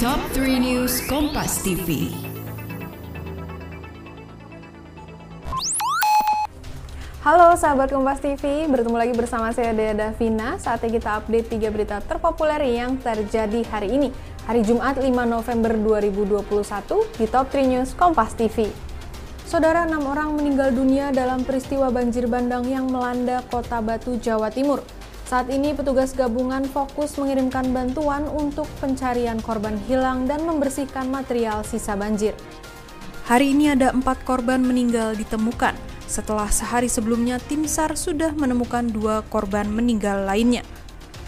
Top 3 News Kompas TV. Halo sahabat Kompas TV, bertemu lagi bersama saya Dea Davina. Saatnya kita update 3 berita terpopuler yang terjadi hari ini, hari Jumat 5 November 2021 di Top 3 News Kompas TV. Saudara enam orang meninggal dunia dalam peristiwa banjir bandang yang melanda kota Batu, Jawa Timur. Saat ini petugas gabungan fokus mengirimkan bantuan untuk pencarian korban hilang dan membersihkan material sisa banjir. Hari ini ada empat korban meninggal ditemukan. Setelah sehari sebelumnya tim SAR sudah menemukan dua korban meninggal lainnya.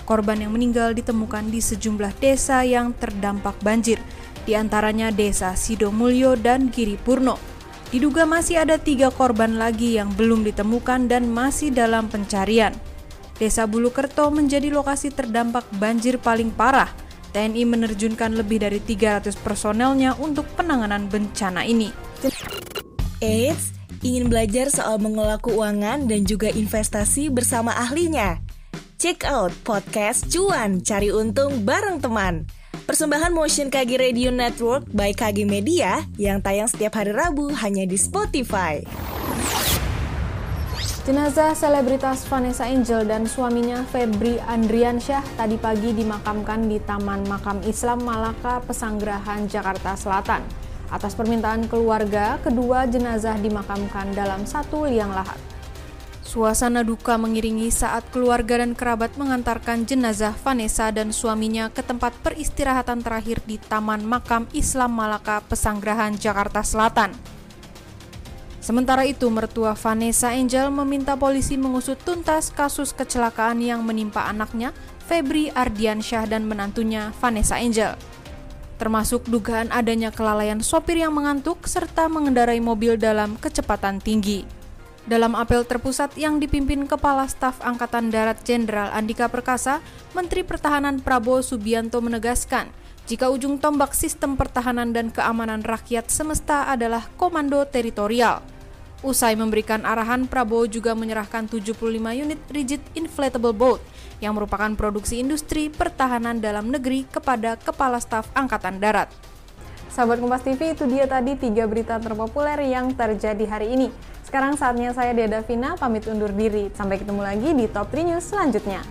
Korban yang meninggal ditemukan di sejumlah desa yang terdampak banjir, di antaranya desa Sidomulyo dan Giripurno. Diduga masih ada tiga korban lagi yang belum ditemukan dan masih dalam pencarian. Desa Bulukerto menjadi lokasi terdampak banjir paling parah. TNI menerjunkan lebih dari 300 personelnya untuk penanganan bencana ini. Eits, ingin belajar soal mengelola keuangan dan juga investasi bersama ahlinya? Check out podcast Cuan Cari Untung bareng teman. Persembahan Motion KG Radio Network by KG Media yang tayang setiap hari Rabu hanya di Spotify. Jenazah selebritas Vanessa Angel dan suaminya Febri Andriansyah tadi pagi dimakamkan di Taman Makam Islam Malaka, Pesanggerahan, Jakarta Selatan. Atas permintaan keluarga, kedua jenazah dimakamkan dalam satu liang lahat. Suasana duka mengiringi saat keluarga dan kerabat mengantarkan jenazah Vanessa dan suaminya ke tempat peristirahatan terakhir di Taman Makam Islam Malaka, Pesanggerahan, Jakarta Selatan. Sementara itu, mertua Vanessa Angel meminta polisi mengusut tuntas kasus kecelakaan yang menimpa anaknya, Febri Ardiansyah dan menantunya, Vanessa Angel. Termasuk dugaan adanya kelalaian sopir yang mengantuk serta mengendarai mobil dalam kecepatan tinggi. Dalam apel terpusat yang dipimpin Kepala Staf Angkatan Darat Jenderal Andika Perkasa, Menteri Pertahanan Prabowo Subianto menegaskan, jika ujung tombak sistem pertahanan dan keamanan rakyat semesta adalah komando teritorial. Usai memberikan arahan, Prabowo juga menyerahkan 75 unit rigid inflatable boat yang merupakan produksi industri pertahanan dalam negeri kepada Kepala Staf Angkatan Darat. Sahabat Kompas TV, itu dia tadi tiga berita terpopuler yang terjadi hari ini. Sekarang saatnya saya Deda Vina pamit undur diri. Sampai ketemu lagi di Top 3 News selanjutnya.